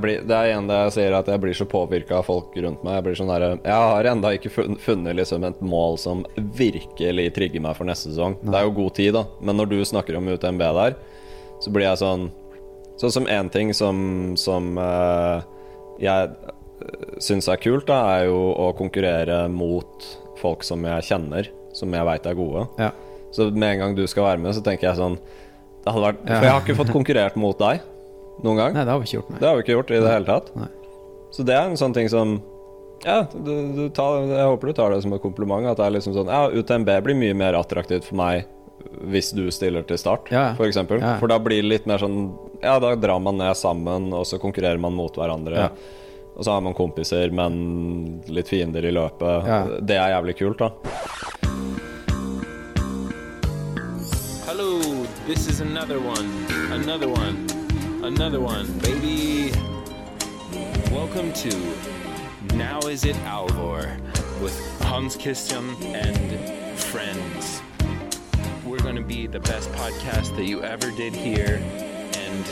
Blir, det er igjen det jeg sier, at jeg blir så påvirka av folk rundt meg. Jeg blir sånn der, Jeg har enda ikke fun- funnet liksom et mål som virkelig trigger meg for neste sesong. Det er jo god tid, da, men når du snakker om UTMB der, så blir jeg sånn Sånn som én ting som, som uh, jeg uh, syns er kult, da, er jo å konkurrere mot folk som jeg kjenner, som jeg veit er gode. Ja. Så med en gang du skal være med, så tenker jeg sånn vært. For jeg har ikke fått konkurrert mot deg noen gang. Nei, det har vi ikke gjort, Det har vi ikke gjort i det hele tatt. Nei. Så det er en sånn ting som Ja, du, du tar, jeg håper du tar det som et kompliment. At det er liksom sånn Ja, UTMB blir mye mer attraktivt for meg hvis du stiller til start, Ja, f.eks. for ja. For da blir det litt mer sånn Ja, da drar man ned sammen, og så konkurrerer man mot hverandre. Ja. Og så har man kompiser, men litt fiender i løpet. Ja. Det er jævlig kult, da. Hello, this is another one, another one, another one, baby. Welcome to Now Is It Alvor with Hans Christian and friends. We're going to be the best podcast that you ever did here, and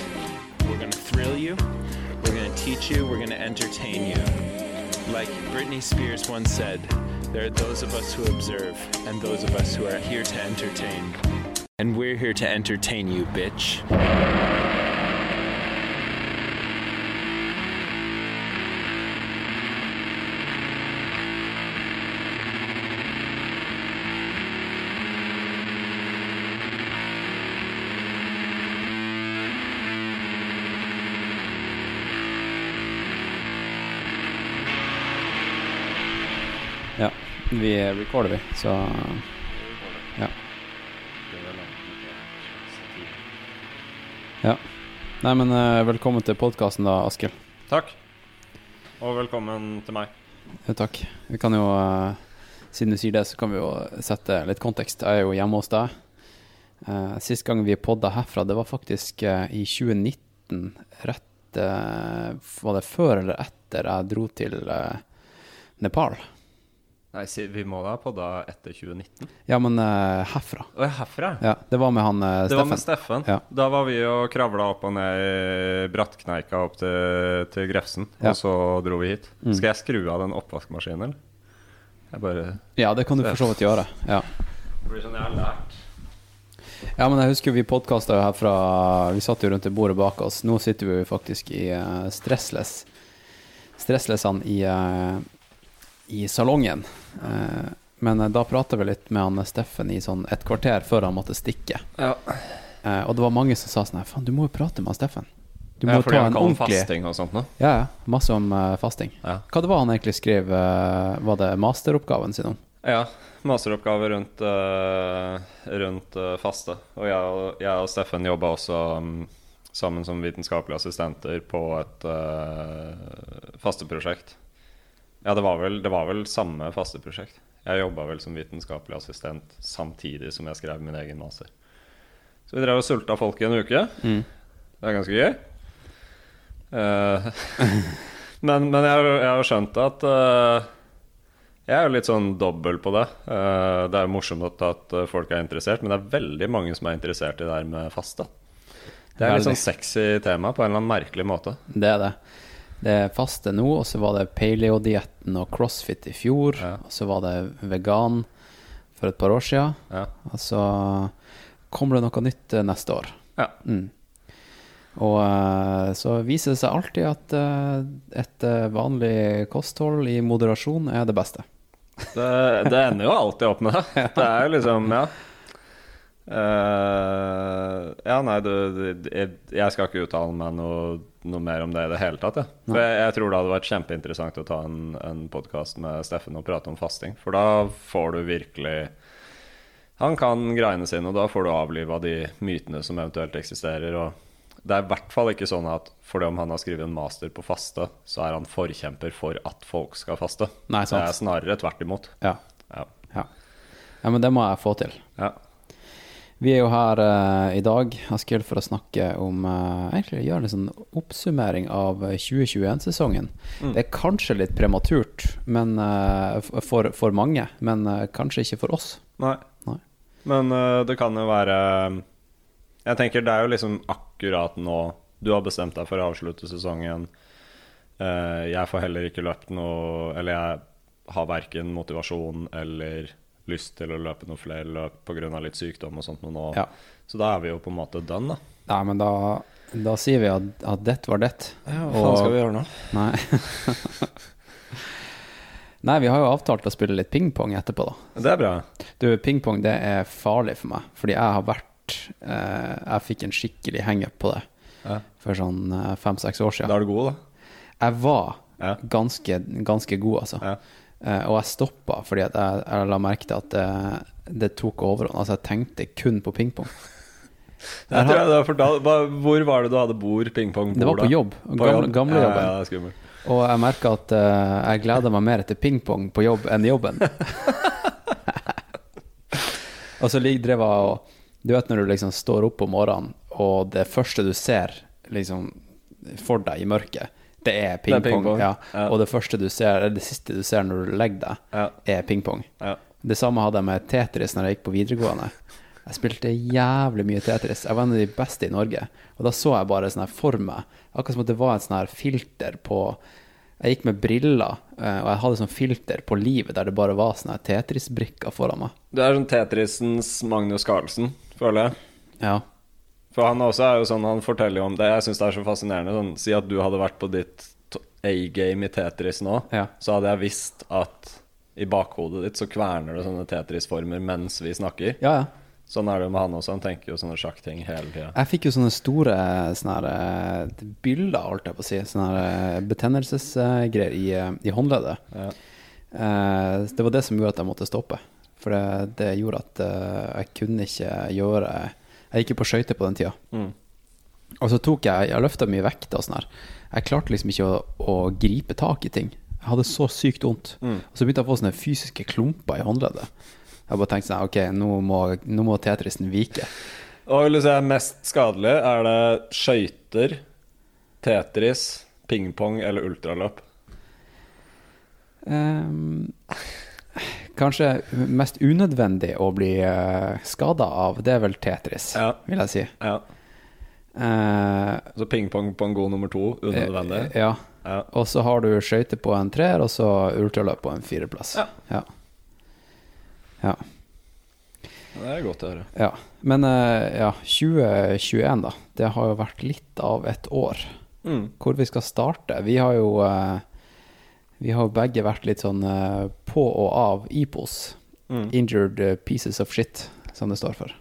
we're going to thrill you, we're going to teach you, we're going to entertain you. Like Britney Spears once said, there are those of us who observe and those of us who are here to entertain. And we're here to entertain you, bitch. Vi recorder, vi, så Ja. Ja. Nei, men eh, velkommen til podkasten, da, Askild. Takk. Og velkommen til meg. Ja, takk. Vi kan jo, eh, siden du sier det, så kan vi jo sette litt kontekst. Jeg er jo hjemme hos deg. Uh, sist gang vi podda herfra, det var faktisk eh, i 2019. Rett eh, Var det før eller etter jeg dro til eh, Nepal? Nei, vi må da ha podda etter 2019. Ja, men uh, herfra. Å, herfra? Ja, det var med han Steffen. Det var med Steffen. Ja. Da var vi og kravla opp og ned i brattkneika opp til, til Grefsen, Ja. og så dro vi hit. Mm. Skal jeg skru av den oppvaskmaskinen, eller? Jeg bare Ja, det kan du for så vidt gjøre. Ja. Det blir sånn jeg har lært. Ja, men jeg husker vi podkasta jo herfra Vi satt jo rundt det bordet bak oss. Nå sitter vi jo faktisk i uh, Stressless. Stresslessene i, eh, i salongen. Eh, men eh, da prata vi litt med han Steffen i sånn et kvarter før han måtte stikke. Ja. Eh, og det var mange som sa sånn Faen, du må jo prate med han Steffen. Du må ja, ta en ordentlig fasting og sånt nå. Ja, ja. Masse om uh, fasting. Ja. Hva det var han egentlig skrev? uh, var det masteroppgaven sin om? ja. Masteroppgave rundt, uh, rundt eh, faste. Og jeg, og jeg og Steffen jobba også um, sammen som vitenskapelige assistenter på et uh, fasteprosjekt. Ja, det var, vel, det var vel samme fasteprosjekt. Jeg jobba vel som vitenskapelig assistent samtidig som jeg skrev min egen master. Så vi drev og sulta folk i en uke. Mm. Det er ganske gøy. Uh, men men jeg, jeg har skjønt at uh, Jeg er jo litt sånn dobbel på det. Uh, det er jo morsomt at, folk er interessert, men det er veldig mange som er interessert i det her med faste. Det er litt sånn sexy tema på en eller annen merkelig måte. Det er det. Det er faste nå, og så var det paleo-dietten og crossfit i fjor. Ja. Og så var det vegan for et par år siden. Ja. Og så kommer det noe nytt eh, neste år. Ja. Mm. Og eh, så viser det seg alltid at eh, et vanlig kosthold i moderasjon er det beste. Det, det ender jo alltid opp med det. Det er jo liksom, ja. Uh, ja, nei, du, du- jeg, jeg skal ikke uttale meg noe, noe mer om det i det hele tatt. Ja. For jeg, jeg tror det hadde vært kjempeinteressant å ta en, en podkast med Steffen og prate om fasting. For da får du virkelig Han kan greiene sine, og da får du avliva de mytene som eventuelt eksisterer. Og det er i hvert fall ikke sånn at fordi om han har skrevet en master på faste, så er han forkjemper for at folk skal faste. Nei. Det er snarere tvert imot. Ja. Ja. ja. ja men det må jeg få til. ja. Vi er jo her uh, i dag, Askild, for å snakke om uh, Egentlig gjøre en sånn oppsummering av eh, 2021-sesongen. Det er kanskje litt prematurt men, uh, for, for mange, men uh, kanskje ikke for oss. Nei. Nei. Men det kan jo være Jeg tenker det er jo liksom akkurat nå Du har bestemt deg for å avslutte sesongen. Jeg får heller ikke løpt noe Eller jeg har verken motivasjon eller lyst til å løpe noe flere løp pga. litt sykdom og sånt noe nå. Ja. Så da er vi jo på en måte done, da. Nei, men da, da sier vi at, at det var det. Ja, hva faen skal vi gjøre nå? Nei. Nei, vi har jo avtalt å spille litt pingpong etterpå, da. Det er bra. Du, pingpong det er farlig for meg, fordi jeg har vært eh, Jeg fikk en skikkelig hangup på det Ja. for sånn eh, fem-seks år siden. Da er du god, da. Jeg var Ja. ganske, ganske god, altså. Ja. Eh, og jeg stoppa fordi jeg, jeg la merke til at det, det tok overhånd. Altså, jeg tenkte kun på pingpong. Jeg tror jeg du har hvor var det du hadde bord, pingpongbord? Det var på jobb. Gamlejobben. Gamle? Ja. Ja, det er. Og jeg merka at uh, jeg gleda meg mer til pingpong på jobb enn jobben. og så drev jeg og Du vet når du liksom står opp om morgenen, og det første du ser liksom for deg i mørket, det er pingpong. Ping Ja. Ja. Og det første du ser, eller det siste du ser når du legger deg, Ja. er pingpong. Ja. Det samme hadde jeg med Tetris når jeg gikk på videregående. Jeg spilte jævlig mye Tetris. Jeg var en av de beste i Norge. Og da så jeg bare sånn her for meg, akkurat som at det var et sånn her filter på Jeg gikk med briller, eh, og jeg hadde sånn filter på livet der det bare var sånne her Tetris-brikker foran meg. Du er sånn Tetrisens Magnus Carlsen, føler jeg. Ja. For han også er jo sånn, han forteller jo om det. Jeg syns det er så fascinerende. Sånn, si at du hadde vært på ditt A-game i Tetris nå, Ja. så hadde jeg visst at i bakhodet ditt så kverner det sånne Tetris-former mens vi snakker. ja, ja. Sånn er det jo med han også. Han tenker jo sånne sjakkting hele tida. Jeg fikk jo sånne store sånne eh, byller, holdt jeg på å si. Sånne eh, betennelsesgreier i, eh, i håndleddet. Ja. Eh, Det var det som gjorde at jeg måtte stoppe. For det, det gjorde at jeg kunne ikke gjøre Jeg gikk jo på skøyter på den tida. Mm. Og så tok jeg Jeg løfta mye vekt og sånn her. Jeg klarte liksom ikke å, å gripe tak i ting. Jeg hadde så sykt vondt. Mm. Og så begynte jeg å få sånne fysiske klumper i håndleddet. Jeg bare tenkte sånn Ok, nå må, nå må Tetrisen vike. Og vil du si mest skadelig? Er det skøyter, Tetris, pingpong eller ultraløp? Ehm, kanskje mest unødvendig å bli uh, skada av, det er vel Tetris, Ja. vil jeg si. Ja. Uh, Så pingpong på en god nummer to, unødvendig? eh, ja. Ja. Og så har du skøyter på en treer, og så ultraløp på en fireplass. Ja. Ja. ja. Det er godt å høre. ja. Men eh, ja, 2021, da. Det har jo vært litt av et år. Mm. Hvor vi skal starte. Vi har jo eh, Vi har begge vært litt sånn eh, på og av IPOS. Mm. Injured eh, Pieces of Shit, som det står for.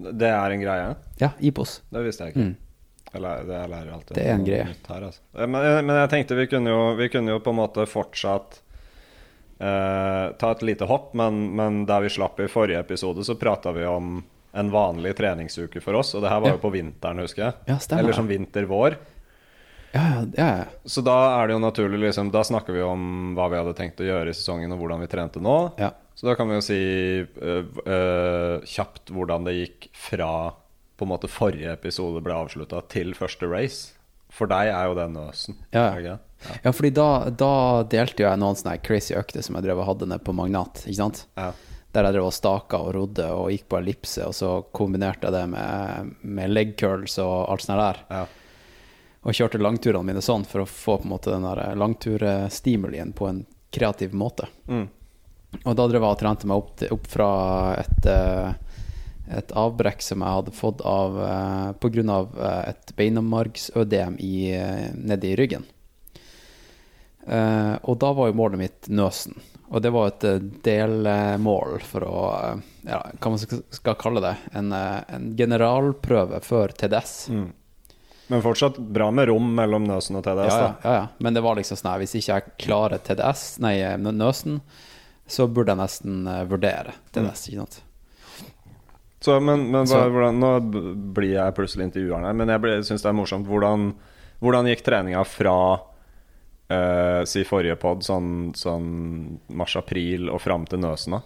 Det er en greie? Ja, IPOS. Det visste jeg ikke. Mm. Jeg lærer, det jeg lærer alltid Det er en greie. Her, altså. Eh, men, men jeg tenkte vi kunne jo, vi kunne jo på en måte fortsatt eh, ta et lite hopp, men, men der vi slapp i forrige episode, så prata vi om en vanlig treningsuke for oss, og det her var jo på vinteren, husker jeg. Ja, Eller som vinter-vår. Ja, ja, ja. Så da er det jo naturlig, liksom Da snakker vi om hva vi hadde tenkt å gjøre i sesongen, og hvordan vi trente nå. ja. Så da kan vi jo si øh, øh, kjapt hvordan det gikk fra på en måte forrige episode ble avslutta, til første race. For deg er jo den nøsen. Ja, ja. ja fordi da, da delte jo jeg noen sånne crazy økter som jeg drev og hadde nede på Magnat. Ikke sant? Ja. Der jeg drev og staka og rodde og gikk på ellipse, og så kombinerte jeg det med, med leg curls og alt sånt der. Ja. Og kjørte langturene mine sånn for å få på en måte den langturstimulien på en kreativ måte. Mm. Og da drev jeg og trente meg opp, til, opp fra et, eh, et avbrekk som jeg hadde fått av eh, på grunn av eh, et beinmargsødem nedi eh, ryggen. Uh, og da var jo målet mitt Nøsen. Og det var et eh, delmål for å eh, Ja, hva man skal, kalle det. En, eh, en generalprøve før TDS. Mm. Men fortsatt bra med rom mellom nøsen og TDS, Ja, ja, ja. Men det var liksom sånn Hvis ikke jeg klarer TDS, nei, eh, Nøsen, så burde jeg nesten eh, vurdere TDS. Ikke sant? Så, men, men Så- hvordan, nå blir jeg plutselig intervjueren her, men jeg syns det er morsomt. Hvordan, hvordan gikk treninga fra uh, si forrige pod, sånn, sånn mars-april, og fram til Nøsen? da?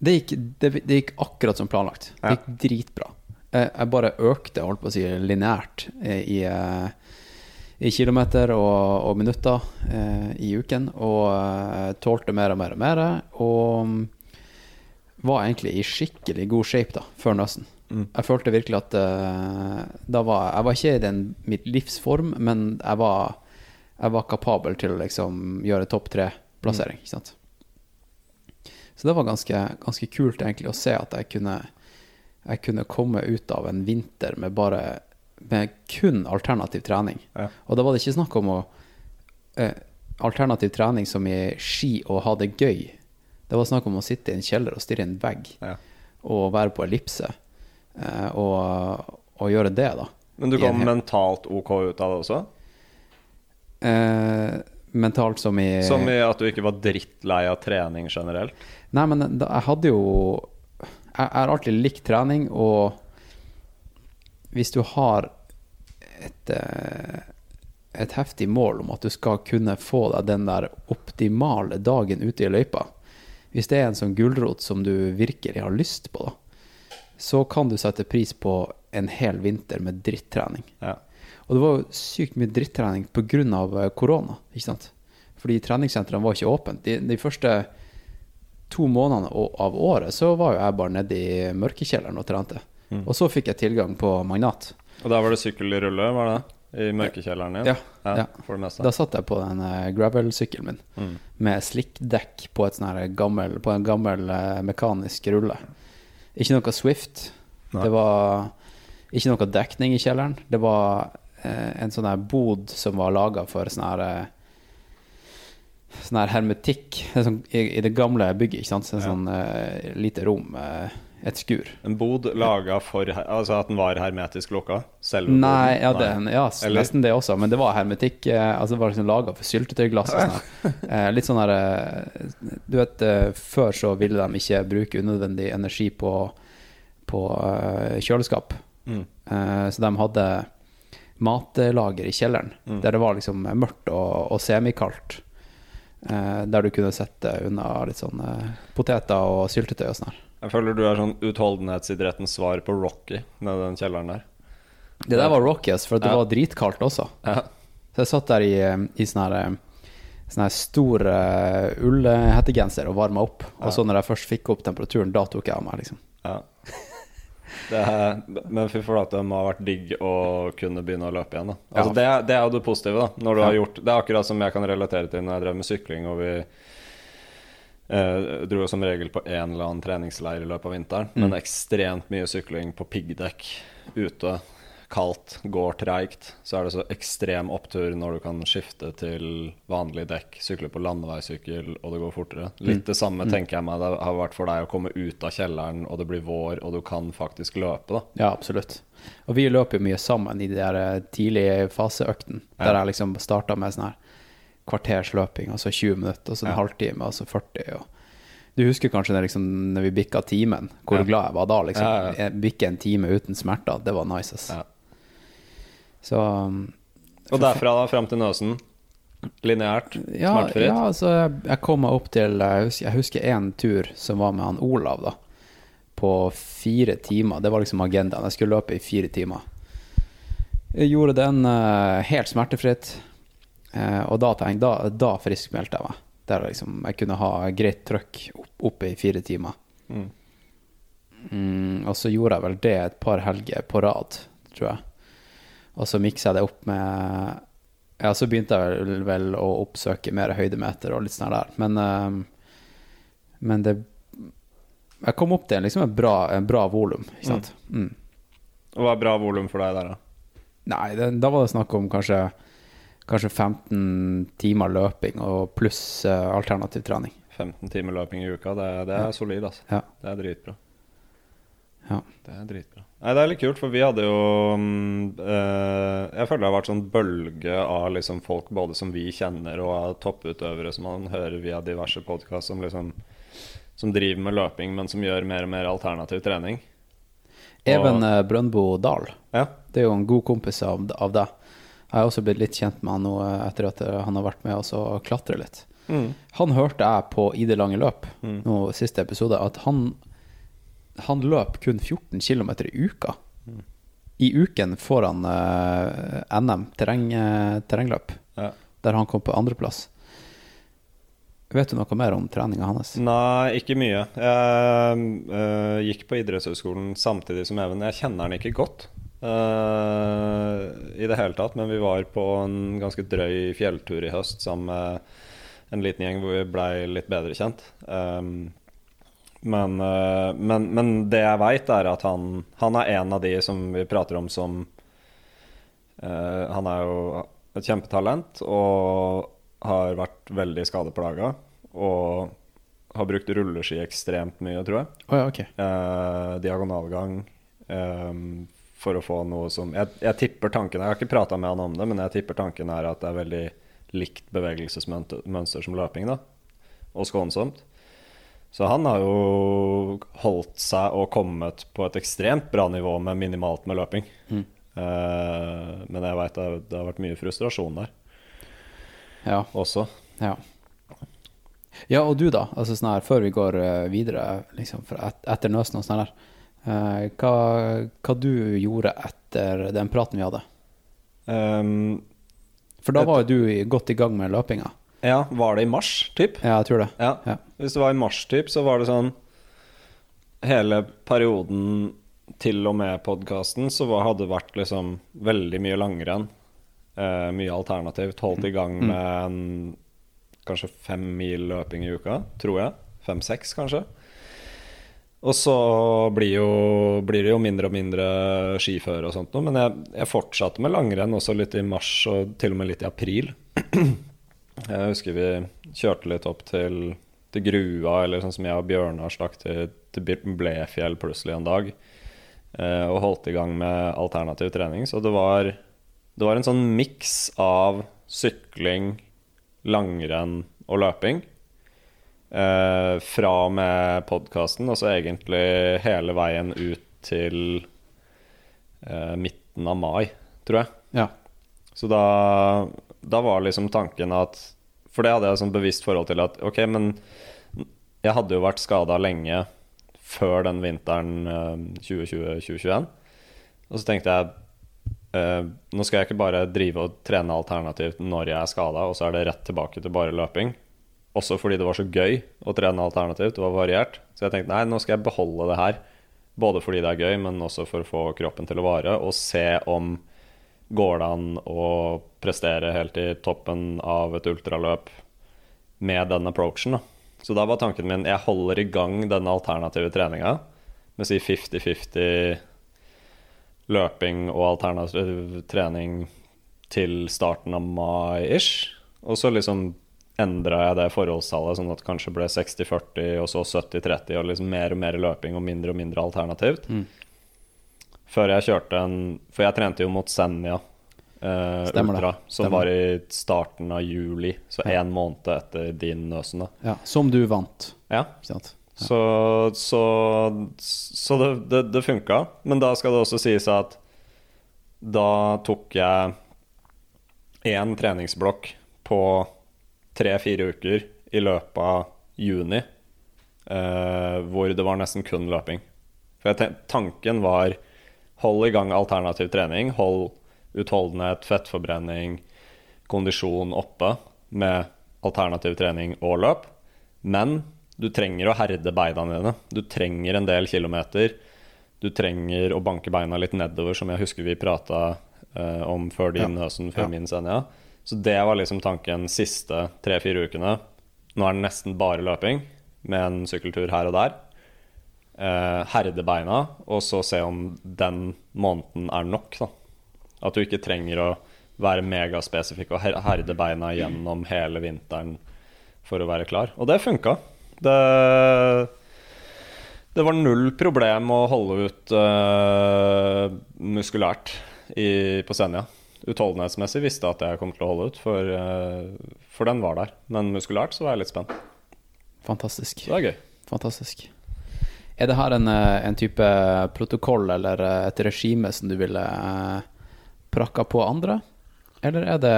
Det gikk, det, det gikk akkurat som planlagt. Det gikk dritbra. Eh, Jeg bare økte, holdt på å si, lineært eh, i, eh, i kilometer og, og minutter eh, i uken. Og eh, tålte mer og mer og mer. Og mm, var egentlig i skikkelig god shape da, før Nøsen. Jeg følte virkelig at eh, da var Jeg var ikke i den mitt livsform, men jeg var, jeg var kapabel til å liksom gjøre topp tre-plassering. sant? Så det var ganske, ganske kult egentlig å se at jeg kunne, jeg kunne komme ut av en vinter med bare med kun alternativ trening. Ja. Og da var det ikke snakk om å eh, alternativ trening som i ski og ha det gøy. Det var snakk om å sitte i en kjeller og stirre i en vegg Ja. og være på ellipse. Eh, og, og gjøre det, da. Men du kom mentalt OK ut av det også? Eh, mentalt som i Som i at du ikke var drittlei av trening generelt? Nei, men da, jeg hadde jo Jeg har alltid likt trening, og hvis du har et, eh, et heftig mål om at du skal kunne få deg den der optimale dagen ute i løypa Hvis det er en sånn gulrot som du virkelig har lyst på, da, så kan du sette pris på en hel vinter med drittrening. Ja. Og det var jo sykt mye drittrening pga. korona, ikke sant? Fordi treningssentrene var ikke åpne. De, de første to månedene av året så var jo jeg bare nede i mørkekjelleren og trente. Og så fikk jeg tilgang på Magnat. Og da var det sykkelrulle, var det? I mørkekjelleren din? Ja, ja. For det meste. Da satt jeg på den eh, gravel-sykkelen min Mm. med slikkdekk på, sånn gammel, på en gammel eh, mekanisk rulle. Ikke noe Swift. Nei. Det var ikke noe dekning i kjelleren. Det var eh, en sånn her bod som var laga for sånn her eh, Sånn her hermetikk Det sånn, i, I det gamle bygget, ikke sant. Så en Ja. sånn uh, lite rom. Uh, et skur. En bod laga for Altså at den var hermetisk lukka? Selve Nei, ja, det, ja nesten det også, men det var hermetikk. Eh, altså det var liksom laga for syltetøyglass. og sånn litt sånn her Du vet, før så ville de ikke bruke unødvendig energi på, på kjøleskap. Mm. Så de hadde matlager i kjelleren, Mm. der det var liksom mørkt og, og semikaldt. Eh, der du kunne sette unna litt sånn eh, poteter og syltetøy og sånn her. Jeg føler du er sånn utholdenhetsidrettens svar på Rocky nede i den kjelleren der. Det der var Rocky, for det Ja. var dritkaldt også. Ja. Så jeg satt der i, i sånn her eh, Sånn her stor uh, ullhettegenser og varma opp. Og så når jeg først fikk opp temperaturen, da tok jeg av meg, liksom. ja. Er, men fy flate, det må ha vært digg å kunne begynne å løpe igjen. Altså det, det er jo det positive. da Ja. har gjort Det er akkurat som jeg kan relatere til når jeg drev med sykling, og vi eh, dro som regel på en eller annen treningsleir i løpet av vinteren. Mm. Men ekstremt mye sykling på piggdekk ute. Kaldt, går treigt. Så er det så ekstrem opptur når du kan skifte til vanlig dekk, sykle på landeveissykkel, og det går fortere. Litt det samme tenker jeg meg det har vært for deg å komme ut av kjelleren, og det blir vår, og du kan faktisk løpe, da. Ja, absolutt. Og vi løper jo mye sammen i de der eh, tidlige faseøktene, der Ja. jeg liksom starta med sånn her kvarters løping, og så 20 minutter, og så en Ja. halvtime, og så 40. Og du husker kanskje når, liksom, når vi bikka timen, hvor Ja. glad jeg var da. liksom. Ja, ja. En time uten smerter, det var nice. Så um, Og derfra da, fram til Nøsen, lineært, ja, smertefritt. ja, altså jeg, jeg kom meg opp til Jeg husker, én en tur som var med han Olav, da. På fire timer. Det var liksom agendaen. Jeg skulle løpe i fire timer. Jeg gjorde den uh, helt smertefritt. Uh, og da, tenkte, da, da friskmeldte jeg meg. Der liksom, jeg kunne ha greit trøkk opp, oppe i fire timer. Mm. Mm, og så gjorde jeg vel det et par helger på rad, tror jeg. Og så miksa jeg det opp med Ja, så begynte jeg vel, å oppsøke mer høydemeter og litt sånn der. Men, eh, men det Jeg kom opp til liksom en bra, en bra volum, ikke sant. Mm. Og hva er bra volum for deg der, da? Nei, det, da var det snakk om kanskje, kanskje 15 timer løping og pluss eh, alternativ trening. 15 timer løping i uka, det, det er solid, altså. Ja. Det er dritbra. Ja. Det er dritbra. Nei, det er litt kult, for vi hadde jo mm, eh, Jeg føler det har vært sånn bølge av liksom folk både som vi kjenner, og av topputøvere som man hører via diverse podkast, som liksom Som driver med løping, men som gjør mer og mer alternativ trening. Even og, Brøndbo Dahl, Ja. det er jo en god kompis av, av deg. Jeg har også blitt litt kjent med han nå eh, etter at eh, han har vært med oss og klatre litt. Mm. Han hørte jeg på I det lange løp, nå siste episode, at han, han løp kun 14 km i uka. I uken får han uh, NM, terreng, uh, terrengløp, ja. der han kom på andreplass. Vet du noe mer om treninga hans? Nei, ikke mye. Jeg uh, gikk på idrettshøyskolen samtidig som Even. Jeg kjenner han ikke godt i det hele tatt, men vi var på en ganske drøy fjelltur i høst sammen med en liten gjeng hvor vi blei litt bedre kjent. Um, men, øh, men, men, det jeg veit, er at han, han, er en av de som vi prater om som uh, Han er jo et kjempetalent og har vært veldig skadeplaga. Og har brukt rulleski ekstremt mye, tror jeg. Oh, ja, okay. eh, diagonalgang. Eh, for å få noe som Jeg, jeg tipper tanken Jeg har ikke prata med han om det, men jeg tipper tanken er at det er veldig likt bevegelsesmønster som løping, da. Og skånsomt. Så han har jo holdt seg og kommet på et ekstremt bra nivå med minimalt med løping. Mm. Uh, men jeg veit det, det, har vært mye frustrasjon der ja. også. Ja. ja, og du, da? Altså sånn her, Før vi går eh, videre, liksom, et, etter Nøsen og sånn her. Uh, hva, hva, du gjorde etter den praten vi hadde? Um, For da var jo du godt i gang med løpinga. Ja, var det i mars, typ? Ja, jeg tror det. Ja. Ja. Hvis det var i mars, typ, så var det sånn Hele perioden til og med podkasten så hadde det vært liksom veldig mye langrenn. Eh, mye alternativt. Holdt i gang mm. med en, kanskje fem mil løping i uka, tror jeg. Fem-seks, kanskje. Og så blir, jo, blir, det jo mindre og mindre skiføre og sånt noe. Men jeg, jeg, fortsatte med langrenn også litt i mars og til og med litt i april. Jeg husker vi kjørte litt opp til, til Grua, eller sånn som jeg og Bjørnar stakk til, til Blefjell plutselig en dag. Eh, og holdt i gang med alternativ trening. Så det var, det var en sånn miks av sykling, langrenn og løping. Eh, fra og med podkasten, og så egentlig hele veien ut til eh, midten av mai, tror jeg. Ja. Så da, da var liksom tanken at For det hadde jeg sånn bevisst forhold til at ok, men jeg hadde jo vært skada lenge før den vinteren eh, 2020-2021. Og så tenkte jeg Uh, nå skal jeg ikke bare drive og trene alternativt når jeg er skada, og så er det rett tilbake til bare løping. Også fordi det var så gøy å trene alternativt. Det var variert. Så jeg tenkte nei, nå skal jeg beholde det her. Både fordi det er gøy, men også for å få kroppen til å vare. Og se om går det an å prestere helt i toppen av et ultraløp med den approachen. Da. Så da var tanken min jeg holder i gang denne alternative treninga med si 50-50 løping og alternativ trening til starten av mai-ish. Og så liksom endra jeg det forholdstallet sånn at det kanskje ble 60-40 og så 70-30 og liksom mer og mer løping og mindre og mindre alternativt. Mm. Før jeg kjørte en For jeg trente jo mot Senja eh, Ultra, som Stemmer. var i starten av juli, så én ja. måned etter din Nøsen. da Ja, Som du vant. Ja. ja. Så, så, så, det, det, det funka. Men da skal det også sies at da tok jeg én treningsblokk på tre-fire uker i løpet av juni eh, hvor det var nesten kun løping. For tanken var hold i gang alternativ trening, hold utholdenhet, fettforbrenning, kondisjon oppe med alternativ trening og løp. Men du trenger å herde beina dine. Du trenger en del kilometer. Du trenger å banke beina litt nedover, som jeg husker vi prata eh, om før din ja. Høsen, før ja. min Senja. Så det var liksom tanken siste tre-fire ukene. Nå er det nesten bare løping, med en sykkeltur her og der. Eh, herde beina, og så se om den måneden er nok. Da. At du ikke trenger å være megaspesifikk og herde beina gjennom hele vinteren for å være klar. Og det funka. Det, det var null problem å holde ut uh, muskulært i, på Senja utholdenhetsmessig visste jeg at jeg kom til å holde ut, for, eh, for, den var der. Men muskulært så var jeg litt spent. Fantastisk. Det er gøy. Fantastisk. Er det her en, eh, en type protokoll eller eh, et regime som du ville prakka på andre? Eller er det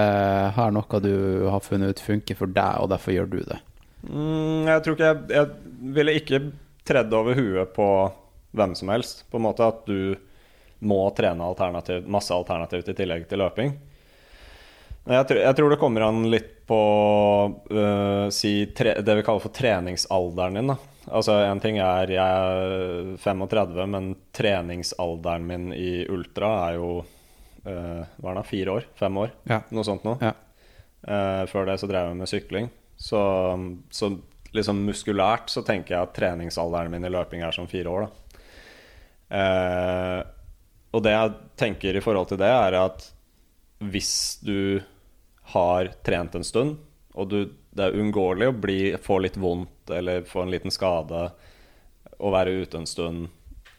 her noe du har funnet ut funker for deg, og derfor gjør du det? Mm, jeg tror ikke jeg, jeg ville ikke tredd over huet på hvem som helst. På en måte at du må trene alternativ, masse alternativt i tillegg til løping. Jeg tror, jeg tror det kommer an litt på uh, si tre, det vi kaller for treningsalderen din. da Altså En ting er jeg er 35, men treningsalderen min i ultra er jo øh, Hva er det, fire år? Fem år? Ja. Noe sånt noe. Ja. Uh, før det så drev jeg med sykling. Så, så liksom muskulært så tenker jeg at treningsalderen min i løping er som fire år, da. Uh, og det jeg tenker i forhold til det, er at hvis du har trent en stund, og du, det er uunngåelig å bli, få litt vondt eller få en liten skade og være ute en stund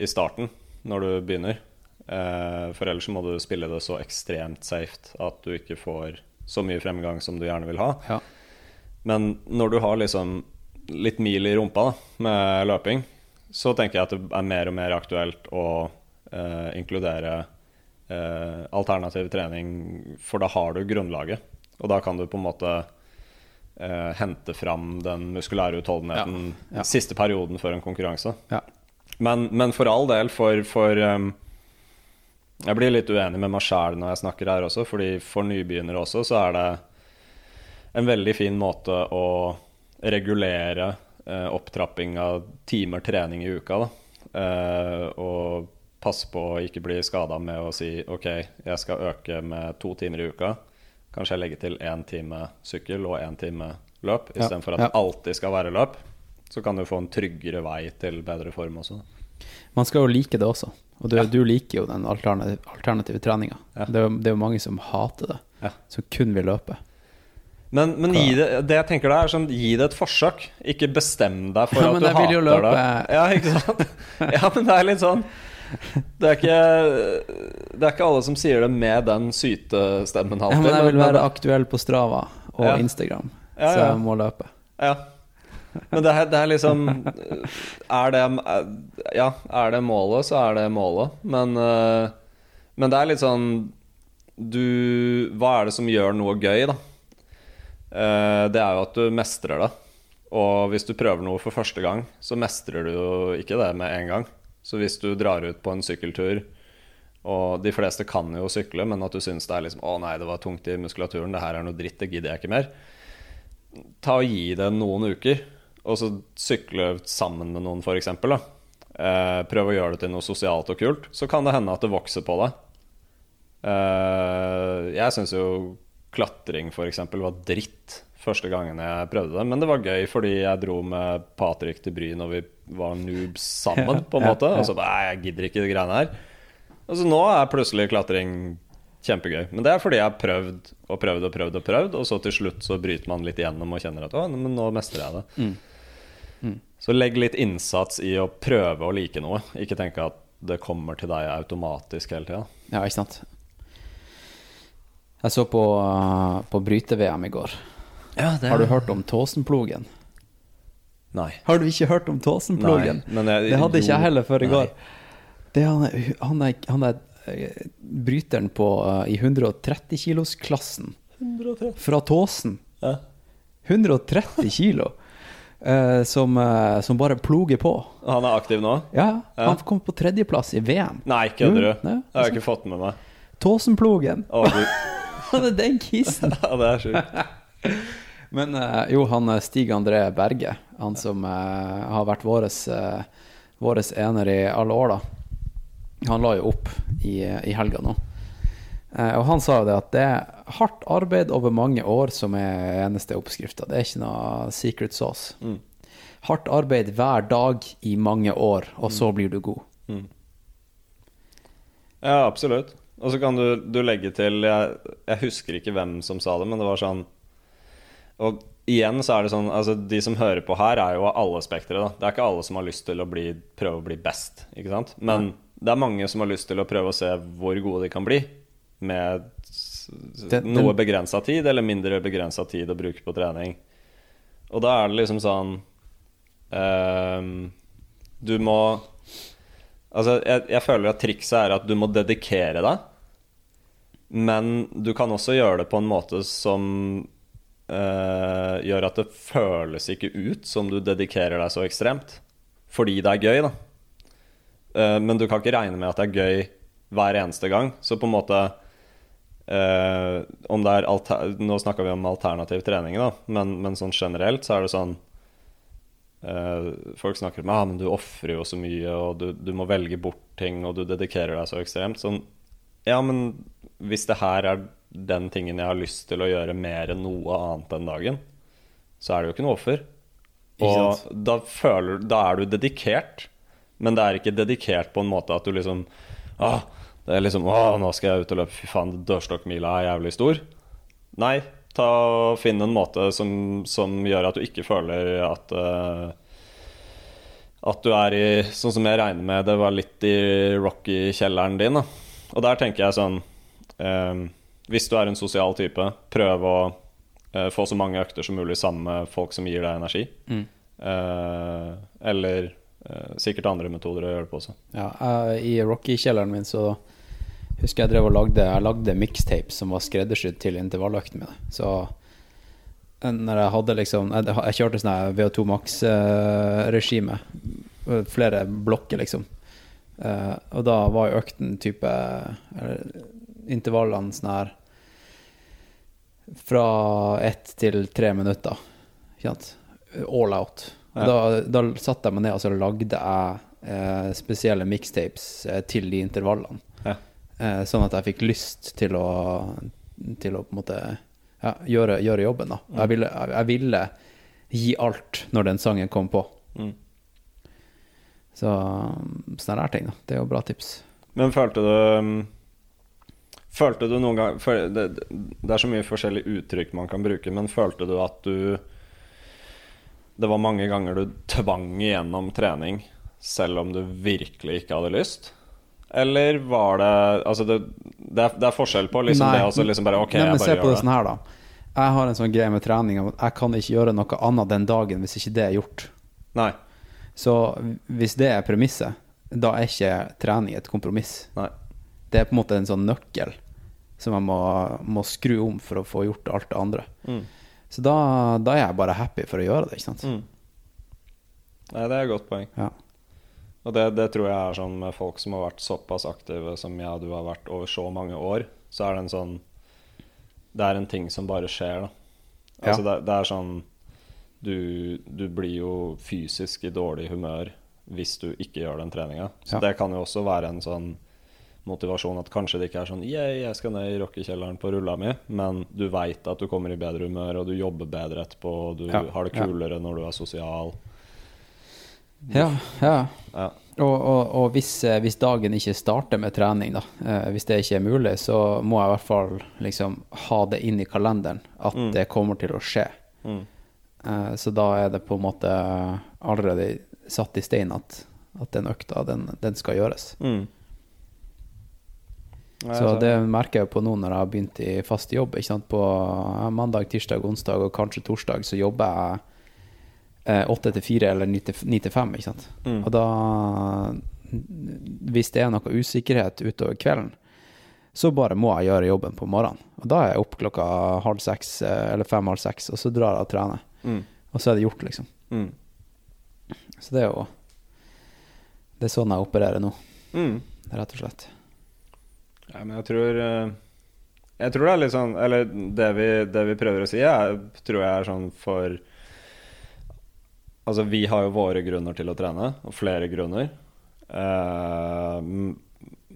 i starten når du begynner. Eh, for ellers må du spille det så ekstremt safe at du ikke får så mye fremgang som du gjerne vil ha. Ja. Men når du har liksom litt mil i rumpa da, med løping, så tenker jeg at det er mer og mer aktuelt å eh, inkludere eh, alternativ trening, for da har du grunnlaget. Og da kan du på en måte eh, hente fram den muskulære utholdenheten Ja, ja. siste perioden før en konkurranse. Ja. Men, men for all del, for, for um, Jeg blir litt uenig med meg sjæl når jeg snakker her også, fordi for nybegynnere også så er det en veldig fin måte å regulere uh, opptrapping av timer trening i uka. Da. Uh, og passe på å ikke bli skada med å si OK, jeg skal øke med to timer i uka. Kanskje jeg legger til én time sykkel og én time løp, Ja, istedenfor at det alltid skal være løp. Så kan du få en tryggere vei til bedre form også. Man skal jo like det også. Og du, Ja. du liker jo den alternative, alternative treninga. Ja. Det, det er jo mange som hater det, Ja. som kun vil løpe. Men, men gi det, det jeg tenker da er sånn, gi det et forsøk. Ikke bestem deg for Ja, at men du jeg vil jo hater løpe. det. Ja, ikke sant? Ja, men det er litt sånn Det er ikke, det er ikke alle som sier det med den sytestemmen Ja, men jeg vil være aktuell på Strava og Ja. Instagram, Ja, så jeg må løpe. Ja. Men det er, det er liksom Er det Ja, er det målet, så er det målet. Men, eh, men det er litt sånn Du Hva er det som gjør noe gøy, da? Eh, Det er jo at du mestrer det. Og hvis du prøver noe for første gang, så mestrer du jo ikke det med en gang. Så hvis du drar ut på en sykkeltur, og de fleste kan jo sykle, men at du syns det er liksom Å nei, det var tungt i muskulaturen, det her er noe dritt, det gidder jeg ikke mer ta og gi det noen uker, og så sykle sammen med noen, f.eks. Eh, prøv å gjøre det til noe sosialt og kult. Så kan det hende at det vokser på deg. Eh, jeg syns jo klatring, f.eks., var dritt første gangen jeg prøvde det. Men det var gøy fordi jeg dro med Patrick til Bryn, og vi var noobs sammen, på en måte. Og så «Nei, jeg gidder ikke de greiene her. Og så nå er plutselig klatring kjempegøy. Men det er fordi jeg har prøvd og prøvd og prøvd, og prøvd og så til slutt så bryter man litt igjennom og kjenner at å, men nå mestrer jeg det. Mm. Så legg litt innsats i å prøve å like noe. Ikke tenke at det kommer til deg automatisk hele tida. Ja, ikke sant. Jeg så på, uh, på bryte-VM i går. Har du hørt om Tåsenplogen? Nei. Har du ikke hørt om Tåsenplogen? Nei, jeg- det hadde ikke jeg heller før i nei. Det er han, han er, han er eh, bryteren på, uh, i 130 kilos-klassen. Fra Tåsen. Ja. 130 kilo. Uh, som, uh, som bare ploger på. Han er aktiv nå? Ja, Ja. han kom på tredjeplass i VM. Nei, kødder Jo, du? Det har jeg ikke fått med meg. Tåsenplogen. Han er den kisen. Ja, det er sjukt. Men uh, jo, han Stig André Berge, han som har vært våres, våres ener i alle år, da. Han la jo opp i, i helga nå. Eh, og han sa jo det at det er hardt arbeid over mange år som er eneste oppskrifta. Det er ikke noe secret sauce. Mm. Hardt arbeid hver dag i mange år, og så blir du god. Ja, absolutt. Og så kan du, du legge til jeg, jeg husker ikke hvem som sa det, men det var sånn Og igjen så er det sånn Altså, de som hører på her, er jo av alle spektre, da. Det er ikke alle som har lyst til å bli, prøve å bli best, ikke sant? Men det er mange som har lyst til å prøve å se hvor gode de kan bli med s- Det- noe den- begrensa tid, eller mindre begrensa tid å bruke på trening. Og da er det liksom sånn ehm, Du må Altså, jeg, jeg føler at trikset er at du må dedikere deg. Men du kan også gjøre det på en måte som uh, gjør at det føles ikke ut som du dedikerer deg så ekstremt. Fordi det er gøy, da. Eh, men du kan ikke regne med at det er gøy hver eneste gang. Så på en måte Uh, om det er alter Nå snakka vi om alternativ trening, da, men, men sånn generelt så er det sånn uh, Folk snakker om ja, men du ofrer jo så mye, og du, du må velge bort ting, og du dedikerer deg så ekstremt. Sånn, ja, men hvis det her er den tingen jeg har lyst til å gjøre mer enn noe annet den dagen, så er det jo ikke noe offer. Og da, føler, da er du dedikert, men det er ikke dedikert på en måte at du liksom ah, Det er liksom Å, nå skal jeg ut og løpe. Fy faen, dørstokkmila er jævlig stor. Nei, ta og finn en måte som, som gjør at du ikke føler at uh, At du er i Sånn som jeg regner med det var litt i Rocky-kjelleren din. Da. Og der tenker jeg sånn uh, Hvis du er en sosial type, prøv å uh, få så mange økter som mulig sammen med folk som gir deg energi. Mm. Eller sikkert andre metoder å gjøre det på også. Ja, I Rocky-kjelleren min så husker jeg drev og lagde Jeg lagde mixtape som var skreddersydd til intervalløktene mine. Så eh, når jeg hadde liksom Jeg, jeg kjørte sånn her VO2 Max-regime. flere blokker, liksom. Eh, og da var jo økten type Intervallene sånn her Fra ett til tre minutter. All out. Ja. Da, da satte jeg meg ned og så lagde jeg eh, spesielle mixtapes eh, til de intervallene. Ja. Eh, sånn at jeg fikk lyst til å Til å på en måte ja, gjøre, gjøre jobben, da. Jeg, ville, jeg, jeg ville gi alt når den sangen kom på. Mm. Så sånne der ting, da. Det er jo bra tips. Men følte du um, Følte du noen gang det, det er så mye forskjellige uttrykk man kan bruke, men følte du at du Det var mange ganger du tvang igjennom trening selv om du virkelig ikke hadde lyst? Eller var det Altså, det, det, er, det er forskjell på liksom Nei, det og så liksom bare OK, Nei, men jeg se bare på det gjør det. sånn her, da. Jeg har en sånn greie med trening at jeg kan ikke gjøre noe annet den dagen hvis ikke det er gjort. Nei. Så hvis det er premisset, da er ikke trening et kompromiss. Nei. Det er på en måte en sånn nøkkel som jeg må, må skru om for å få gjort alt det andre. Mm. Så da, da er jeg bare happy for å gjøre det, ikke sant. Mm. Nei, det er et godt poeng. Ja. Og det, det tror jeg er sånn med folk som har vært såpass aktive som jeg og du har vært over så mange år, så er det en sånn Det er en ting som bare skjer, da. Altså Ja. det, det er sånn du, du blir jo fysisk i dårlig humør hvis du ikke gjør den treninga. Så Ja. det kan jo også være en sånn motivasjon at kanskje det ikke er sånn Yeah, jeg skal ned i rockekjelleren på rulla mi, men du veit at du kommer i bedre humør, og du jobber bedre etterpå, og du Ja, har det ja. kulere når du er sosial. Ja, ja. Ja. Og, og, og hvis, eh, hvis dagen ikke starter med trening, da, eh, hvis det ikke er mulig, så må jeg i hvert fall liksom ha det inn i kalenderen at Mm. det kommer til å skje. Mm. Eh, så da er det på en måte allerede satt i stein at, at den økta, den, den skal gjøres. Mm. Så det merker jeg på nå når jeg har begynt i fast jobb. På mandag, tirsdag, onsdag og kanskje torsdag så jobber jeg eh, åtte til fire eller ni til fem. Mm. Og da Hvis det er noe usikkerhet utover kvelden, så bare må jeg gjøre jobben på morgenen. Og da er jeg opp klokka halv seks eh, eller fem-halv seks, og så drar jeg og trener. Mm. Og så er det gjort, liksom. Mm. Så det er jo Det er sånn jeg opererer nå, Mm. rett og slett. Ja, men jeg tror eh, Jeg tror det er litt sånn Eller det vi, det vi prøver å si, er, tror jeg er sånn for Altså, vi har jo våre grunner til å trene, og flere grunner. Eh,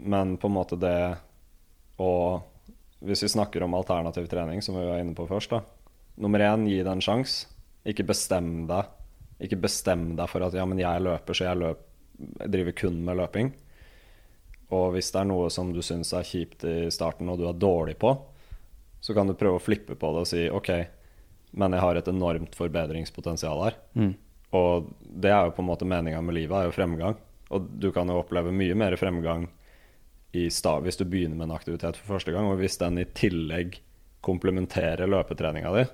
men på en måte det å Hvis vi snakker om alternativ trening, som vi var inne på først, da. Nummer én, gi det en sjanse. Ikke bestem deg. Ikke bestem deg for at ja, men jeg løper, så jeg, løp, jeg driver kun med løping. Og hvis det er noe som du syns er kjipt i starten, og du er dårlig på, så kan du prøve å flippe på det og si OK, men jeg har et enormt forbedringspotensial her. Mm. Og det er jo på en måte meninga med livet, er jo fremgang. Og du kan jo oppleve mye mer fremgang hvis du begynner med en aktivitet for første gang, og hvis den i tillegg komplementerer løpetreninga di,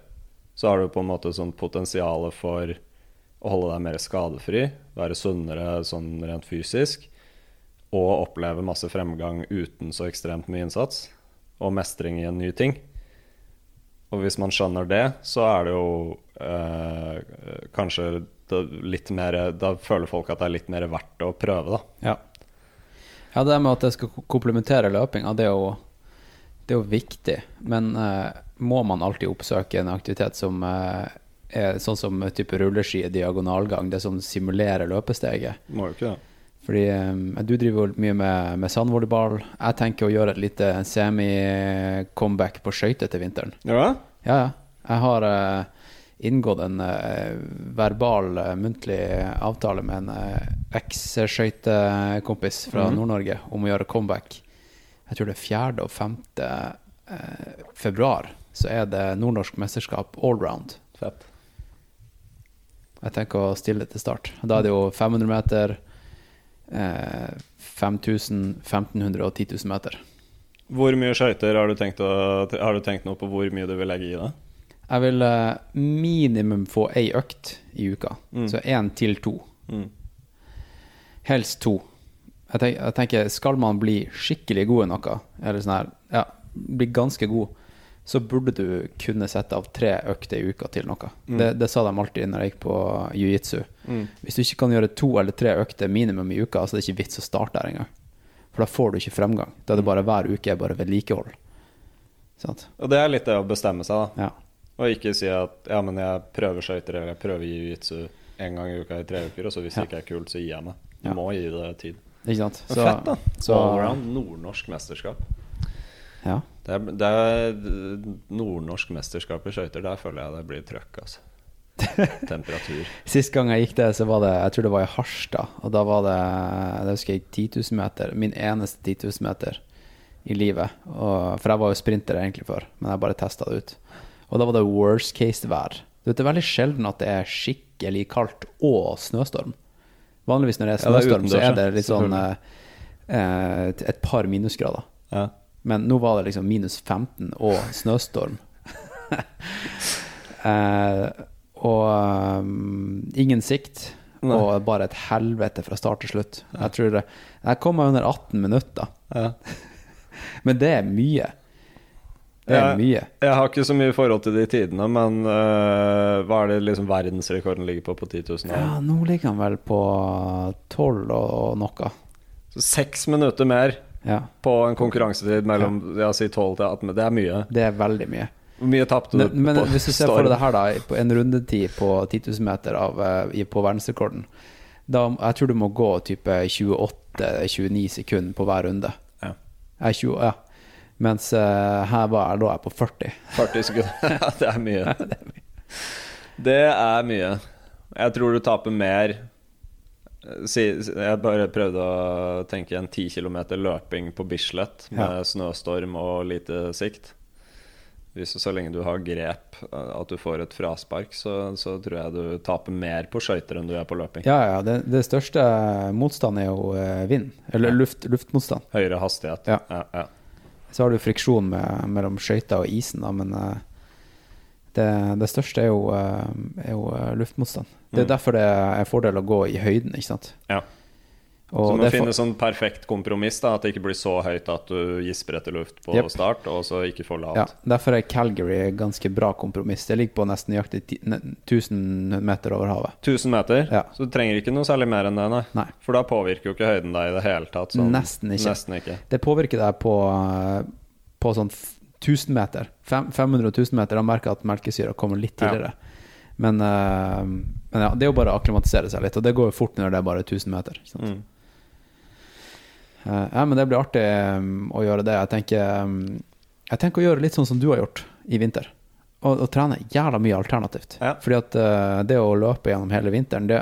så har du på en måte sånn potensial for å holde deg mer skadefri, være sunnere sånn rent fysisk, og oppleve masse fremgang uten så ekstremt mye innsats, og mestring i en ny ting. Og hvis man skjønner det, så er det jo eh, kanskje det litt mer Da føler folk at det er litt mer verdt å prøve, da. Ja. ja, det med at det skal komplementere løpinga, det det er jo viktig, men eh, må man alltid oppsøke en aktivitet som eh, er sånn som type rulleski, diagonalgang, det som simulerer løpesteget? Må jo ikke det. Fordi du driver jo mye med, med sandvolleyball. Jeg tenker å gjøre et lite semi-comeback på skøyter til vinteren. Ja, ja. Jeg har eh, inngått en eh, verbal, eh, muntlig avtale med en uh, eks-skøytekompis fra Mhm. Nord-Norge om å gjøre comeback. Jeg tror det er 4. og 5. eh, februar, så er det nordnorsk mesterskap allround. Fett. Jeg tenker å stille til start. Da er det jo 500 meter, eh, 5000, 1500 og 10 000 meter. Hvor mye skøyter har Har du tenkt noe på hvor mye du vil legge i det? Jeg vil eh, minimum få ei økt i uka, Mm. så én til to. Mm. Helst to. Jeg, tenk, jeg tenker, skal man bli skikkelig god i noe, eller sånn her, ja, bli ganske god, så burde du kunne sette av tre økter i uka til noe. Mm. Det, det sa de alltid når jeg gikk på jiu-jitsu. Mm. Hvis du ikke kan gjøre to eller tre økter minimum i uka, så er det ikke vits å starte der engang. For da får du ikke fremgang. Da er det bare hver uke er bare vedlikehold. Sant? Og det er litt det å bestemme seg, da. Ja. Og ikke si at ja, men jeg prøver skøyter eller jeg prøver jiu-jitsu en gang i uka i tre uker, og så hvis Ja. det ikke er kult, så gir jeg meg. Du Ja. må gi det tid. Ikke sant? Så, fett, da. så- Allround nordnorsk mesterskap. Ja. Det er, det er nordnorsk mesterskap i skøyter. Der føler jeg det blir trøkk, altså. Temperatur. Sist gang jeg gikk det, så var det Jeg tror det var i Harstad. Og da var det Jeg husker jeg 10 000 meter. Min eneste 10 000 meter i livet. Og, for jeg var jo sprinter egentlig før, men jeg bare testa det ut. Og da var det worst case-vær. Det er veldig sjelden at det er skikkelig kaldt og snøstorm. Vanligvis når det er Ja, det er snøstorm, så er det litt sånn eh, et par minusgrader. Ja. Men nå var det liksom minus 15 og snøstorm. eh, og um, ingen sikt. Nei. Og bare et helvete fra start til slutt. Jeg tror det, Jeg kom meg under 18 minutter. Ja. Men det er mye. Det er jeg, mye. Jeg har ikke så mye forhold til de tidene, men uh, hva er det liksom verdensrekorden ligger på på 10 000? Ja, nå ligger han vel på 12 og noe. Så seks minutter mer Ja, på en konkurransetid mellom ja, si 12 til 18. Det er mye. det er veldig mye. Hvor mye tapte du Men, på hvis du ser for deg det her, da, på en rundetid på 10 000 meter av, eh, på verdensrekorden da, Jeg tror du må gå type 28-29 sekunder på hver runde. Ja. Jeg er 20, ja. Mens eh, her var, lå jeg på 40. 40 sekunder. Det er mye. Det er mye. Jeg tror du taper mer Jeg bare prøvde å tenke en 10 km løping på Bislett med Ja. snøstorm og lite sikt. Hvis, så lenge du har grep, at du får et fraspark, så, så tror jeg du taper mer på skøyter enn du gjør på løping. Ja, ja. Det, det største motstand er jo eh, vind. Eller luft, luftmotstand. Høyere hastighet. Ja. Ja, ja. Så har du friksjon med, mellom skøyta og isen, da, men eh, det, det største er jo, eh, er jo eh, luftmotstand. Det er Mm. derfor det er fordel å gå i høyden, ikke sant. Ja. Og så må for- finne sånn perfekt kompromiss, da at det ikke blir så høyt at du gisper etter luft på yep. start, og så ikke for lavt. Ja, derfor er Calgary ganske bra kompromiss. Det ligger på nesten nøyaktig ti- 1000 meter over havet. 1000 meter, Ja. så du trenger ikke noe særlig mer enn det, nei. Nei. For da påvirker jo ikke høyden deg i det hele tatt. sånn- Nesten ikke. Nesten ikke. Det påvirker deg på, eh, på sånn 1000 meter. 500 og 1000 meter. Da merker jeg at melkesyra kommer litt Ja. tidligere. Men, uh, men ja, det er jo bare å akklimatisere seg litt, og det går jo fort når det er bare 1000 meter. Sant? Mm. Uh, ja, men det blir artig um, å gjøre det. Jeg tenker, um, jeg tenker å gjøre litt sånn som du har gjort i vinter. Og, og trene jævla mye alternativt. Ja. Fordi at uh, det å løpe gjennom hele vinteren det,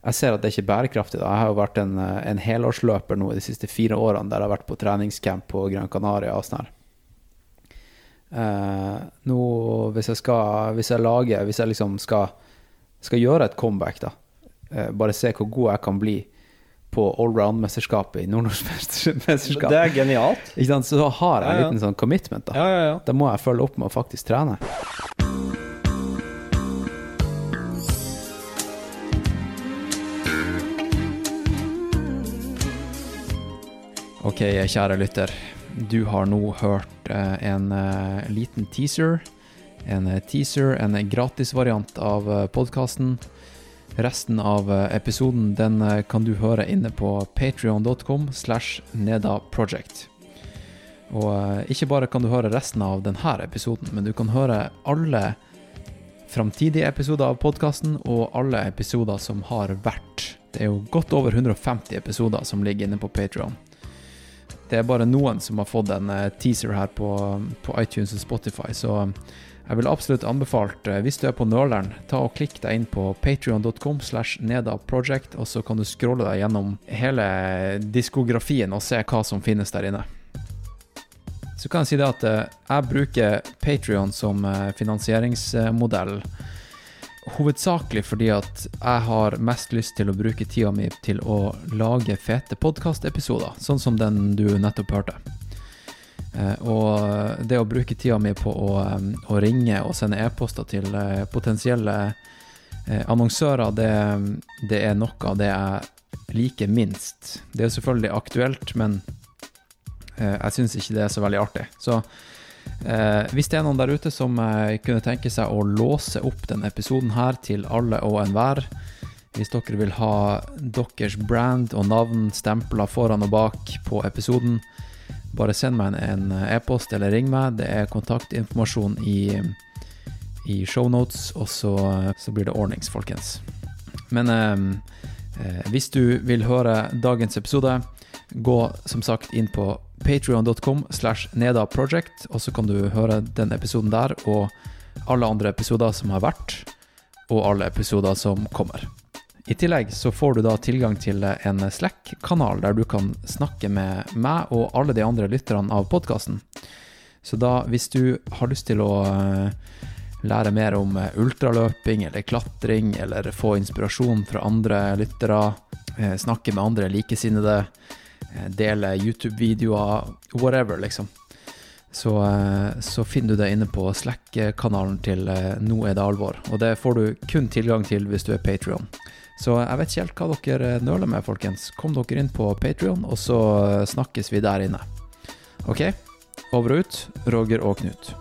Jeg ser at det er ikke bærekraftig. Da. Jeg har jo vært en, en helårsløper nå de siste fire årene der jeg har vært på treningscamp på Gran Canaria og sånn her. Eh, nå, hvis jeg skal Hvis jeg lager Hvis jeg liksom skal, skal gjøre et comeback, da eh, Bare se hvor god jeg kan bli på allround-mesterskapet i Nord-Norsk. Det er genialt. Ikke sant? Så har jeg en Ja, ja. liten sånn commitment. Da Ja, ja, ja. Da må jeg følge opp med å faktisk trene. Ok, kjære lytter. Du har nå hørt eh, en eh, liten teaser. En eh, teaser, en gratisvariant av podkasten. Resten av episoden den kan du høre inne på patrion.com slash nedaproject. Og ikke bare kan du høre resten av denne episoden, men du kan høre alle framtidige episoder av podkasten og alle episoder som har vært. Det er jo godt over 150 episoder som ligger inne på Patreon. Det er bare noen som har fått en eh, teaser her på, på iTunes og Spotify, så jeg vil absolutt anbefalt, eh, hvis du er på nøleren, ta og klikk deg inn på patrion.com slash nedaproject, og så kan du scrolle deg gjennom hele diskografien og se hva som finnes der inne. Så kan jeg si det at eh, jeg bruker Patrion som finansieringsmodell hovedsakelig fordi at jeg har mest lyst til å bruke tida mi til å lage fete podkastepisoder, sånn som den du nettopp hørte. Eh, og det å bruke tida mi på å, å ringe og sende e-poster til eh, potensielle eh, annonsører, det, det er noe av det jeg liker minst. Det er selvfølgelig aktuelt, men jeg syns ikke det er så veldig artig. Så Eh, hvis det er noen der ute som eh, kunne tenke seg å låse opp denne episoden her til alle og enhver, hvis dere vil ha deres brand og navn stempla foran og bak på episoden, bare send meg en e-post eller ring meg. Det er kontaktinformasjon i, i shownotes, og så, så blir det ordnings, folkens. Men eh, eh, hvis du vil høre dagens episode, gå som sagt inn på patrion.com slash nedaproject, og så kan du høre den episoden der og alle andre episoder som har vært, og alle episoder som kommer. I tillegg så får du da tilgang til en Slack-kanal der du kan snakke med meg og alle de andre lytterne av podkasten. Så da, hvis du har lyst til å eh, lære mer om eh, ultraløping eller klatring, eller få inspirasjon fra andre lyttere, eh, snakke med andre likesinnede, dele YouTube-videoer, whatever, liksom. Så, eh, så finner du det inne på Slack-kanalen til eh, Nå er det alvor. Og det får du kun tilgang til hvis du er Patrion. Så jeg vet ikke helt hva dere eh, nøler med, folkens. Kom dere inn på Patrion, og så eh, snakkes vi der inne. OK? Over og ut, Roger og Knut.